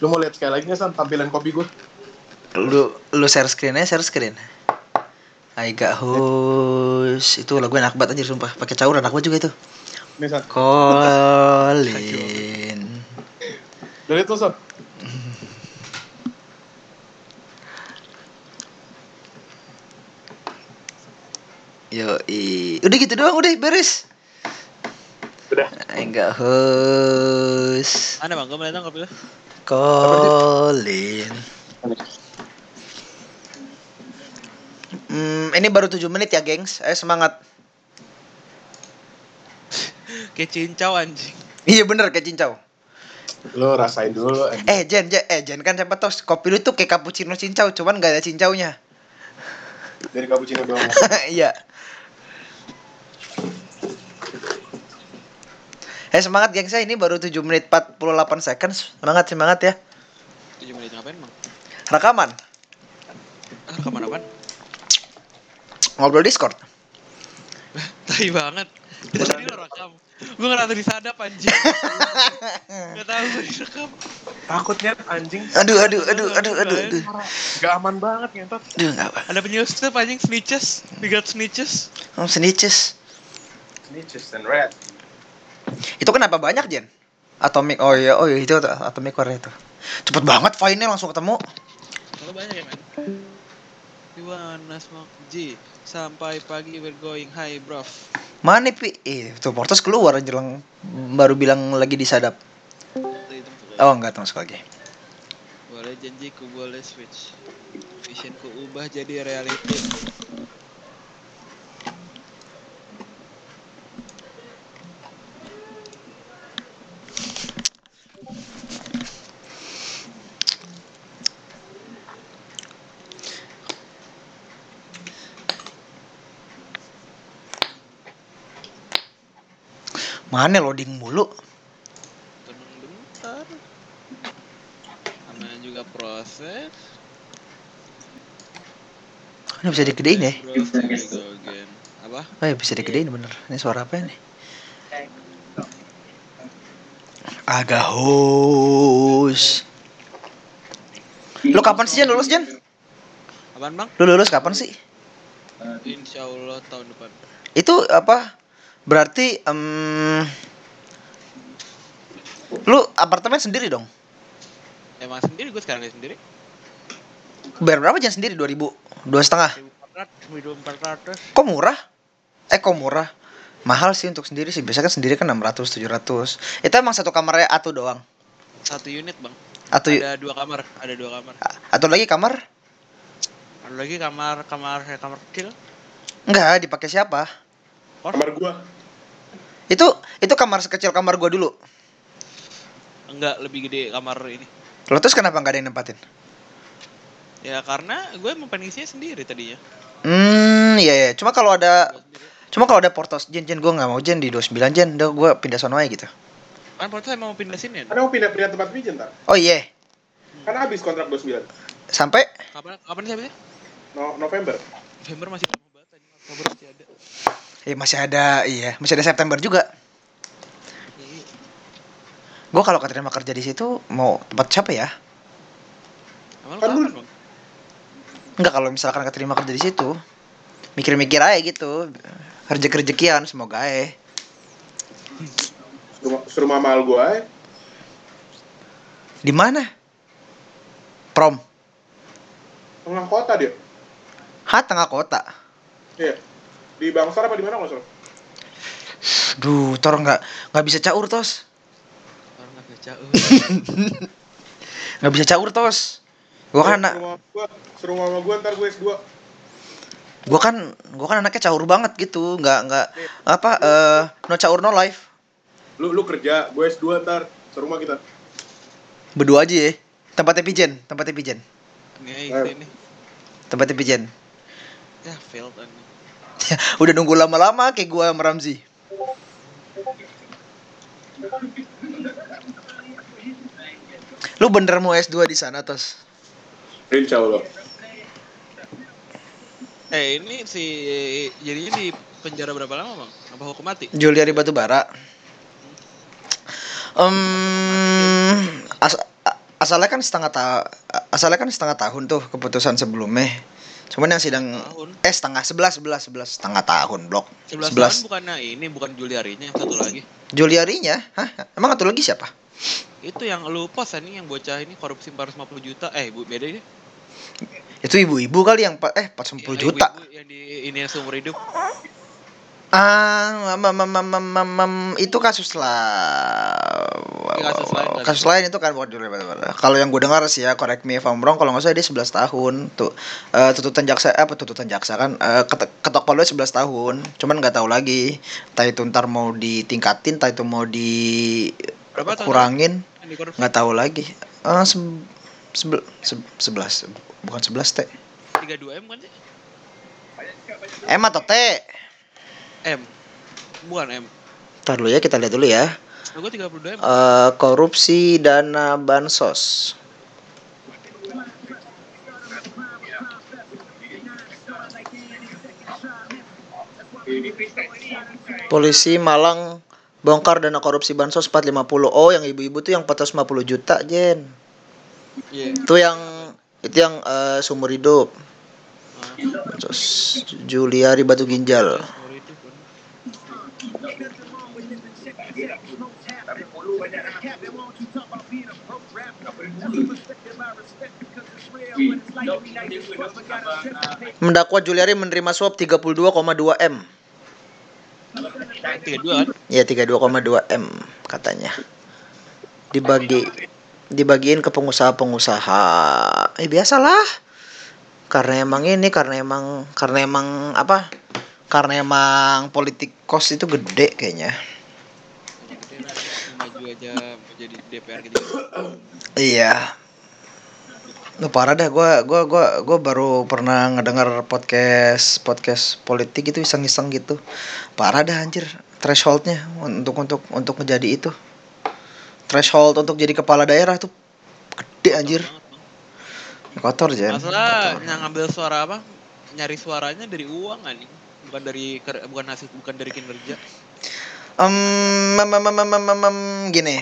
Lu mau lihat sekali lagi nggak San tampilan kopi gue? Lu lu share screen aja, share screen. I got host. Itu lagu enak banget anjir sumpah. Pakai caur enak banget juga itu. Nih San. Colin. Udah lihat tuh San. Yo, udah gitu doang, udah beres. Udah. Enggak host. Mana bang? Gue mau datang kopi lu. Colin. Hmm, ini baru 7 menit ya, gengs. Ayo semangat. Kayak cincau anjing. Iya bener kayak cincau. Lu rasain dulu. anjing. Eh Jen, Jen, eh Jen kan siapa tau kopi lu tuh kayak cappuccino cincau, cuman gak ada cincaunya. Dari cappuccino doang. Iya. Eh semangat gengs ya, ini baru 7 menit 48 seconds. Semangat semangat ya. 7 menit ngapain bang? Rekaman, Ah, rekaman apaan? ngobrol Discord. Tai banget. Kita tadi lo rekam. Gue ngerasa disadap anjing. Gak tau gue direkam. Takutnya anjing Aduh, aduh, aduh, aduh, aduh, aduh. gak aman banget ngentot. Aduh, enggak apa. Ada penyusup anjing snitches. We got snitches. Oh, snitches. Snitches and red. Itu kenapa banyak, Jen? Atomic, oh iya, oh iya, itu Atomic Core itu. Cepet banget file-nya langsung ketemu. Kalau banyak ya men. You wanna smoke G Sampai pagi we're going high bruv Mana pi? Eh, tuh Portos keluar jelang baru bilang lagi disadap. Oh, enggak masuk lagi. Boleh janjiku boleh switch Visionku ubah jadi reality Mana loading mulu? Tenang bentar Namanya juga proses Ini bisa digedein ya? Apa? Oh ya bisa digedein bener. Ini suara apa nih? Agak hus. Lu kapan sih Jan lulus Jan? Apaan bang? Lu lulus kapan sih? Insya Allah tahun depan Itu apa? Berarti em lu apartemen sendiri dong? Emang sendiri gue sekarang sendiri Bayar berapa Jan sendiri? 2000? Dua setengah? 1400 1400 Kok murah? Eh kok murah? Mahal sih untuk sendiri sih. Biasanya kan sendiri kan 600, 700. Itu emang satu kamarnya atau doang? Satu unit bang Atau Ada dua kamar Ada dua kamar atau lagi kamar? Ada lagi kamar Kamar kamar kecil Enggak, dipakai siapa? Kamar gua. Itu itu kamar sekecil kamar gua dulu. Enggak lebih gede kamar ini Lo terus kenapa nggak ada yang nempatin? Ya karena gue mau pengen isinya sendiri tadinya Hmm, iya iya. Cuma kalau ada cuma kalau ada portos Jen Jen gua nggak mau Jen di 29 Jen. Udah gua pindah sono aja gitu. Kan Porto emang mau pindah sini ya Kan mau pindah-pindah tempat pijen ntar. Oh iya. Kan habis kontrak 29. Sampai Kapan, kapan sih habisnya? No, November. November masih lama banget. Oktober masih ada ya masih ada iya, masih ada September juga. Gua kalau keterima kerja di situ mau tempat siapa ya? Kan lu-? Enggak kalau misalkan keterima kerja di situ. Mikir-mikir aja gitu. Rezeki-rezekian semoga aja. Suruh, suruh mama al gua aja. Di mana? Prom. Tengah kota dia. Hah, tengah kota. Iya. Di Bangsar apa di mana nggak salah? Duh, tor nggak nggak bisa caur tos. Orang nggak baca. Nggak bisa caur tos. Gua kan anak, Suruh mama gua, ntar gue S2. gua kan gua kan anaknya caur banget gitu. Nggak nggak apa eh no caur no life. Lu lu kerja, gue S2 ntar. Serumah kita. Berdua aja ya. Tempatnya pijen, tempatnya pijen. Ini nih. Tempatnya pijen. Ya failed Udah nunggu lama-lama kayak gua sama Ramzi. Lu bener mau S2 di sana tos? Insya Allah. Eh ini si jadinya di penjara berapa lama bang? Apa hukum mati? Juliari Batubara. Em, as- asal asalnya kan setengah ta asalnya kan setengah tahun tuh keputusan sebelumnya. Cuman yang sidang Tahun. eh setengah sebelas sebelas sebelas setengah tahun blok 11 sebelas tahun bukannya ini bukan Juliarinya yang satu lagi. Juliarinya hah emang satu lagi siapa Itu yang lu post ini yang bocah ini korupsi 450 juta. Eh, bu beda ini. itu ibu-ibu kali yang eh 40 Yang juta ibu-ibu Yang di ini seumur hidup. ah mam, mam, mam, mam, mam, mam, itu kasus lah Kasus lain kali. kasus lain itu kan bukan Batubara. kalau yang gue dengar sih ya correct me if I'm wrong kalau nggak salah dia 11 tahun tuh eh, tuntutan jaksa apa tuntutan jaksa kan eh, ketok, ketok palu 11 tahun cuman nggak tahu lagi entah itu ntar mau ditingkatin entah itu mau Berapa di korupsi nggak tahu lagi eh se- sebel, se- sebelas bukan sebelas teh 32 M kan sih? M atau T M. Bukan M. Ntar dulu ya kita lihat dulu ya Gue 32 M. Eh, korupsi dana bansos. Polisi Malang bongkar dana korupsi bansos 450 oh yang ibu-ibu tuh yang 450 juta Jen. Iya. itu yang itu yang eh, sumber hidup. Ah, bansos Juliari Batu Ginjal seumur hidup kan. Mendakwa Juliari menerima suap 32,2 M 32 kan? Ya 32,2 M katanya. Dibagi dibagiin ke pengusaha-pengusaha. Eh biasalah. Karena emang ini karena emang karena emang apa? Karena emang politik kos itu gede kayaknya. Maju aja menjadi DPR gitu. Iya. Lu parah dah gua gua gua gua baru pernah ngedengar podcast podcast politik itu iseng-iseng gitu. Parah dah anjir thresholdnya untuk untuk untuk menjadi itu. Threshold untuk jadi kepala daerah tuh gede anjir. Kotor Jen. Masalah Kotor. yang ngambil suara apa? Nyari suaranya dari uang kan bukan dari bukan hasil bukan dari kinerja. Mem, mem, mem, mem, mem, mem, gini.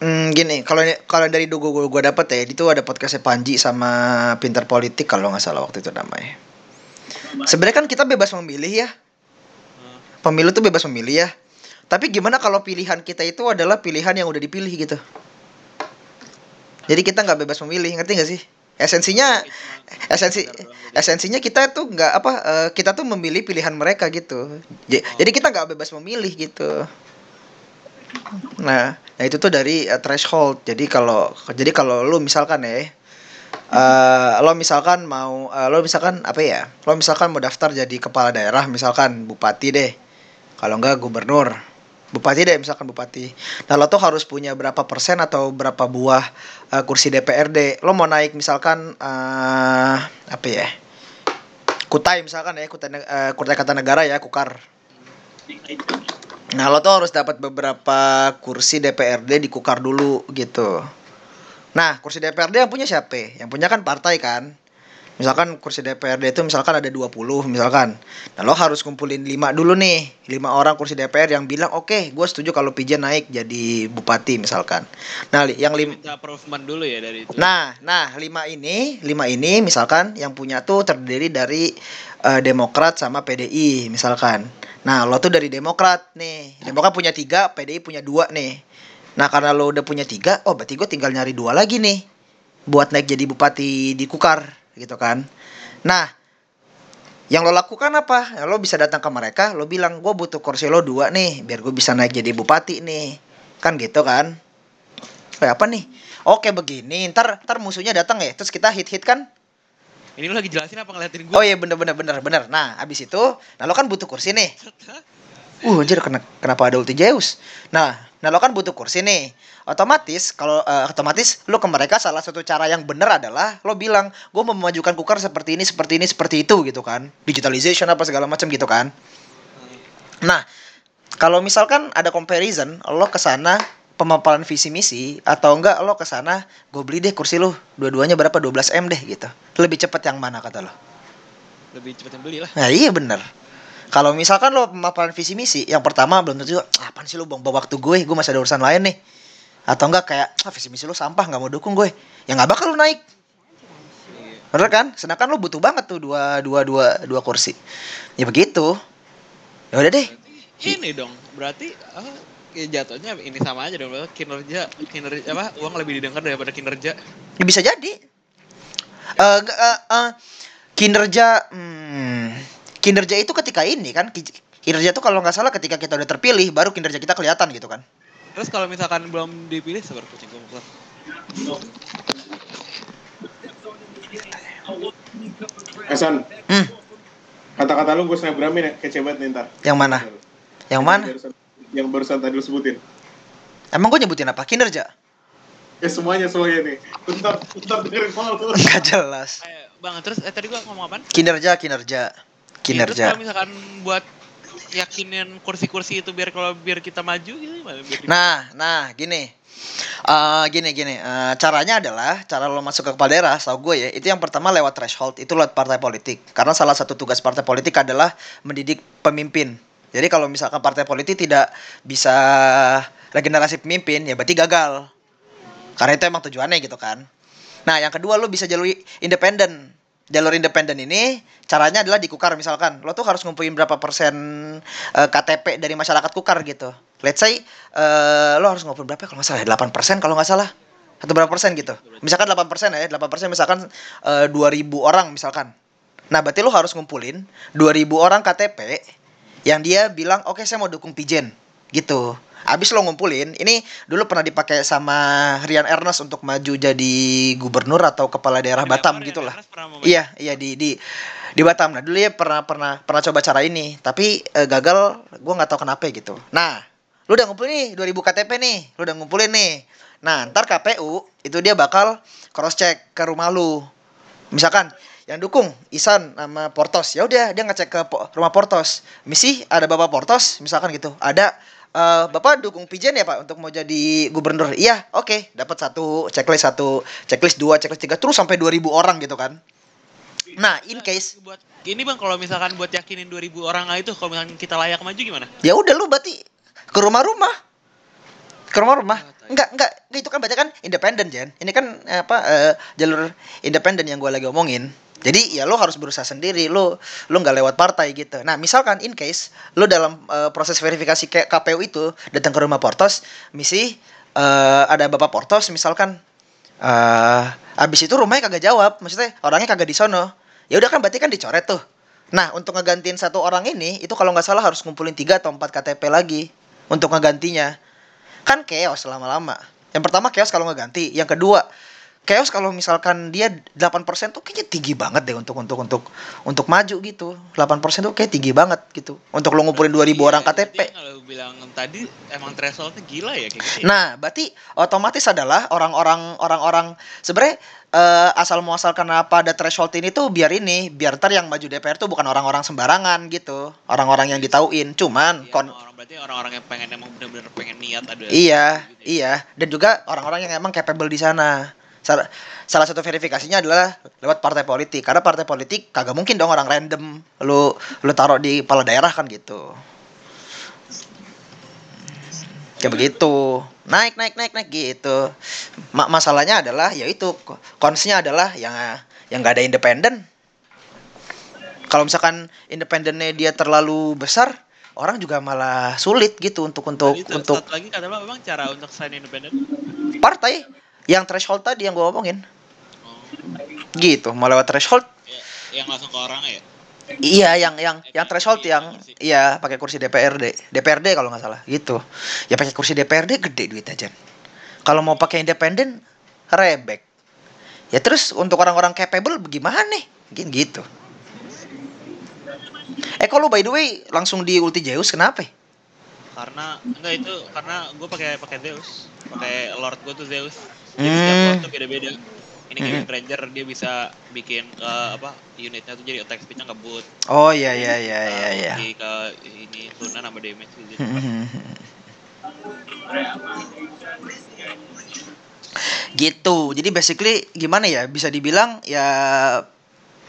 Hmm, gini, kalau kalau dari dulu gue gue dapet ya, itu ada podcastnya Panji sama Pinter Politik kalau nggak salah waktu itu namanya. Sebenarnya kan kita bebas memilih ya, pemilu tuh bebas memilih ya. Tapi gimana kalau pilihan kita itu adalah pilihan yang udah dipilih gitu? Jadi kita nggak bebas memilih, ngerti nggak sih? Esensinya, esensi, esensinya kita tuh nggak apa, eh, kita tuh memilih pilihan mereka gitu. Oh. Jadi kita nggak bebas memilih gitu. Nah, nah itu tuh dari eh, threshold. Jadi kalau, jadi kalau lu misalkan ya, eh lo misalkan mau, eh, lo misalkan apa ya? Lo misalkan mau daftar jadi kepala daerah, misalkan bupati deh. Kalau enggak gubernur, bupati deh misalkan bupati. Nah lo tuh harus punya berapa persen atau berapa buah eh, kursi DPRD. Lo mau naik misalkan eh apa ya? Kutai misalkan ya, Kutai, eh, Kutai Kartanegara ya, Kukar. Nah, lo tuh harus dapat beberapa kursi DPRD di Kukar dulu gitu. Nah, kursi DPRD yang punya siapa? Yang punya kan partai kan. Misalkan kursi DPRD itu misalkan ada 20 misalkan. Nah, lo harus kumpulin 5 dulu nih. 5 orang kursi DPR yang bilang, "Oke, gue setuju kalau Pijen naik jadi bupati misalkan." Nah, li- yang lim minta approval dulu ya dari itu. Nah, nah lima ini, lima ini misalkan yang punya tuh terdiri dari eh, Demokrat sama PDI misalkan. Nah, lo tuh dari Demokrat nih. Demokrat punya tiga, PDI punya dua nih. Nah, karena lo udah punya tiga, oh berarti gue tinggal nyari dua lagi nih, buat naik jadi bupati di Kukar, gitu kan. Nah, yang lo lakukan apa? Ya, lo bisa datang ke mereka, lo bilang gue butuh kursi lo dua nih, biar gue bisa naik jadi bupati nih, kan gitu kan? Kayak apa nih? Oke begini, ntar ntar musuhnya datang ya, terus kita hit hit kan? Ini lu lagi jelasin apa ngeliatin gue? Oh iya bener bener bener bener. Nah abis itu, nah lo kan butuh kursi nih. Uh anjir kena, kenapa ada ulti Zeus? Nah, nah lo kan butuh kursi nih. Otomatis kalau eh, otomatis lo ke mereka salah satu cara yang bener adalah lo bilang gue mau memajukan kukar seperti ini seperti ini seperti itu gitu kan. Digitalization apa segala macam gitu kan. Nah, kalau misalkan ada comparison, lo ke sana pemaparan visi misi atau enggak lo ke sana gue beli deh kursi lo dua-duanya berapa 12 m deh gitu lebih cepet yang mana kata lo Lebih cepet yang beli lah. nah iya bener kalau misalkan lo pemaparan visi misi yang pertama belum tentu "Ah, apaan sih lo buang waktu gue? Gue masih ada urusan lain nih. Atau enggak kayak ah visi misi lu sampah nggak mau dukung gue. Ya nggak bakal lu naik. Bener kan? Sedangkan lu butuh banget tuh dua dua dua dua kursi. Ya begitu. Ya udah deh. Berarti ini dong, berarti apa, ya jatuhnya ini sama aja dong, kinerja kinerja apa uang lebih didengar daripada kinerja. Ya, bisa jadi. Eh, nggak, eh, eh, kinerja hmm, kinerja itu ketika ini kan ki- kinerja itu kalau nggak salah ketika kita udah terpilih baru kinerja kita kelihatan gitu kan Terus kalau misalkan belum dipilih seperti kucing gue Hasan, hmm, kata-kata lu gue snapgramin ya, kece banget nih ntar. yang mana yang mana Barusan- Yang barusan tadi lu sebutin. emang gue nyebutin apa kinerja Ya semuanya semuanya nih. Bentar, bentar dengerin malu. nggak jelas Eh, bang, terus eh tadi gua ngomong apa? kinerja kinerja Kalau kinerja misalkan buat yakinin kursi-kursi itu biar kalau biar kita maju gitu gimana? Biar di- Nah, nah, gini. Eh gini gini, Eh, caranya adalah cara lo masuk ke kepala daerah, tau gue ya, itu yang pertama lewat threshold, itu lewat partai politik. Karena salah satu tugas partai politik adalah mendidik pemimpin. Jadi kalau misalkan partai politik tidak bisa regenerasi pemimpin, ya berarti gagal. Karena itu emang tujuannya gitu kan. Nah, yang kedua lo bisa jalur independen. Jalur independen ini caranya adalah di Kukar misalkan. Lo tuh harus ngumpulin berapa persen eh, KTP dari masyarakat Kukar gitu. Let's say eh, lo harus ngumpulin berapa ya? kalau nggak salah ya? 8 persen kalau nggak salah. Atau berapa persen gitu. Misalkan 8 persen ya, 8 persen misalkan eh, 2000 orang misalkan. Nah, berarti lo harus ngumpulin 2000 orang KTP yang dia bilang, oke saya mau dukung Pijen. Gitu. Abis lo ngumpulin, ini dulu pernah dipakai sama Rian Ernest untuk maju jadi gubernur atau kepala daerah Batam gitu Rian lah. Ernest pernah mau- Iya, iya di di di Batam. Nah, dulu ya pernah pernah pernah coba cara ini, tapi eh, gagal. Gua nggak tahu kenapa gitu. Nah, lu udah ngumpulin nih 2000 KTP nih, lu udah ngumpulin nih. Nah, ntar KPU itu dia bakal cross check ke rumah lu. Misalkan yang dukung Isan sama Portos, ya udah dia ngecek ke po- rumah Portos. Misi ada Bapak Portos, misalkan gitu. Ada eh, Bapak dukung Pijen ya Pak untuk mau jadi gubernur. Iya, oke, dapat satu checklist satu, checklist dua, checklist tiga, terus sampai 2000 orang gitu kan. Nah, in case buat ini bang kalau misalkan buat yakinin 2000 orang itu kalau misalkan kita layak maju gimana? ya udah lu berarti ke rumah-rumah. Ke rumah-rumah. Enggak enggak enggak, itu kan berarti kan independen Jen. Ini kan eh, apa eh, jalur independen yang gue lagi omongin jadi ya lo harus berusaha sendiri lo lo nggak lewat partai gitu. Nah misalkan in case lo dalam eh, proses verifikasi KPU itu datang ke rumah Portos misi eh, ada bapak Portos misalkan eh abis itu rumahnya kagak jawab maksudnya orangnya kagak di sono. Ya udah kan berarti kan dicoret tuh. Nah untuk ngegantiin satu orang ini itu kalau nggak salah harus ngumpulin tiga atau empat KTP lagi untuk ngegantinya. Kan chaos lama-lama. Yang pertama chaos kalau ngeganti yang kedua chaos kalau misalkan dia 8% tuh kayaknya tinggi banget deh untuk untuk untuk untuk maju gitu 8% tuh kayak tinggi banget gitu untuk lo ngumpulin 2000 orang Iya, KTP berarti Kalau bilang tadi emang thresholdnya gila ya kayak gitu. ya? Nah, berarti otomatis adalah orang-orang orang-orang sebenarnya eh, asal muasal kenapa ada threshold ini tuh biar ini, biar ntar yang maju DPR tuh bukan orang-orang sembarangan gitu, orang-orang yang ditauin. Cuman Iya, kon orang berarti orang-orang yang pengen emang bener-bener pengen niat ada. iya, gitu ya. iya, dan juga orang-orang yang emang capable di sana. Salah, salah satu verifikasinya adalah lewat partai politik. Karena partai politik kagak mungkin dong orang random lu lu taruh di kepala daerah kan gitu. Kayak begitu. Naik naik naik naik gitu. Ma- masalahnya adalah ya itu konsnya adalah yang yang nggak ada independen. Kalau misalkan independennya dia terlalu besar, orang juga malah sulit gitu untuk untuk itu, untuk satu lagi kata memang cara untuk selain independen. partai yang threshold tadi yang gue omongin. Oh, gitu mau lewat threshold? Ya, yang langsung ke orang ya. iya yang yang yang threshold Kursi, yang kursi. iya pakai kursi DPRD DPRD kalau nggak salah gitu. Ya pakai kursi DPRD gede duit aja kalau mau pakai independen rebek. Ya terus untuk orang-orang capable bagaimana nih? Mungkin gitu. Eh kalau by the way langsung di ulti Zeus kenapa? Karena enggak itu karena gue pakai pakai Zeus, pakai Lord gue tuh Zeus. Jadi setiap Hmm. Lord tuh beda-beda. Ini kayak Hmm. Wind Ranger dia bisa bikin eh, apa unitnya tuh jadi attack speednya ngebut. oh iya iya iya Eh, iya iya ulti ke ini Luna nambah damage gitu. gitu jadi basically gimana ya bisa dibilang ya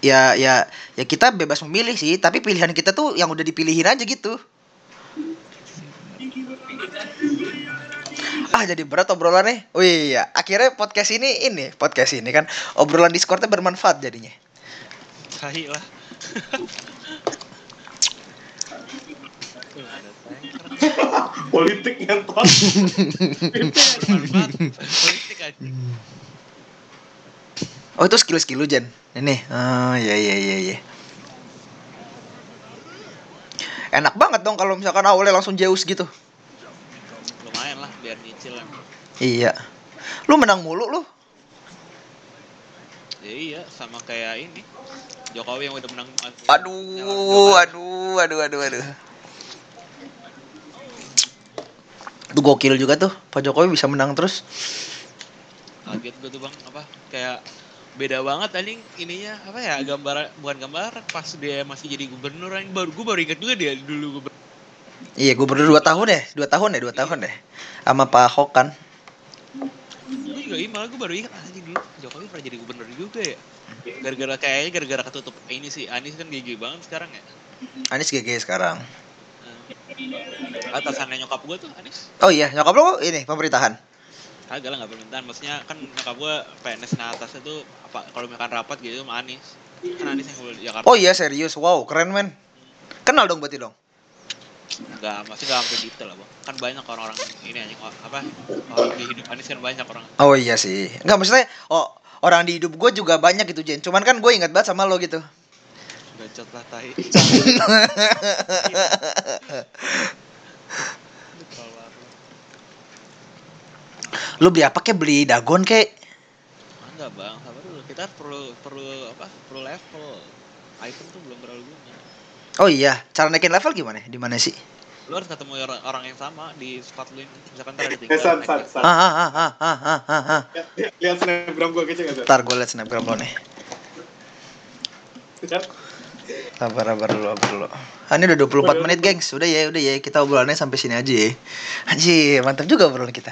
ya ya ya kita bebas memilih sih tapi pilihan kita tuh yang udah dipilihin aja gitu Ah jadi berat obrolannya. Oh iya, akhirnya podcast ini ini podcast ini kan obrolan Discordnya bermanfaat jadinya. Tai lah. Politik ngentot. Politik aja. Oh itu skill-skill lu Jen. Ini. Oh iya iya iya iya. Enak banget dong kalau misalkan awalnya langsung Zeus gitu. Iya. Lu menang mulu lu. Ya iya, sama kayak ini. Jokowi yang udah menang Aduh, aduh, aduh, aduh, aduh. Itu gokil juga tuh. Pak Jokowi bisa menang terus. Kaget gue tuh bang, apa kayak beda banget anjing ininya apa ya gambar bukan gambar pas dia masih jadi gubernur anjing baru gue baru ingat juga dia dulu gubernur Iya, gubernur 2 tahun ya? 2 tahun ya? 2 tahun ya? Sama Pak Ahok kan. gue juga iya malah gue baru ingat anjing dulu Jokowi pernah jadi gubernur juga ya gara-gara kayaknya gara-gara ketutup ini sih Anies kan gigi banget sekarang ya Anies GG sekarang. Nah, atasannya nyokap gue tuh Anies Oh iya, nyokap lu ini pemerintahan. agak lah nggak permintaan maksudnya kan nyokap gue PNS nah atasnya tuh apa kalau misalkan rapat gitu sama Anies kan Anies yang di Jakarta Oh iya, serius. Wow, keren men. Kenal dong berarti dong. Nggak masih nggak sampai detail lah bang kan banyak orang-orang ini anjing apa orang di hidup Anies kan banyak orang Oh iya sih. Enggak maksudnya oh orang di hidup gue juga banyak gitu Jen. Cuman kan gue ingat banget sama lo gitu. bacot lah tai Lu beli apa kek? Beli dagon kek? enggak bang sabar dulu kita perlu perlu apa perlu level item tuh belum terlalu guna Oh iya, cara naikin level gimana? Di mana sih? lu harus ketemu orang, orang yang sama di spot lu ini misalkan ntar ada tiga Eh, San. Ah ah ah ah ah ah ah. ah. Lihat- Lihat snapgram gue kecil nggak, San? Ntar gue liat snapgram lo nih. Lihat. Sabar, sabar dulu, sabar dulu. Ah, ini udah 24 menit, gengs. Udah ya, udah ya. Kita obrolannya sampai sini aja ya. Anjir, mantap juga obrolan kita.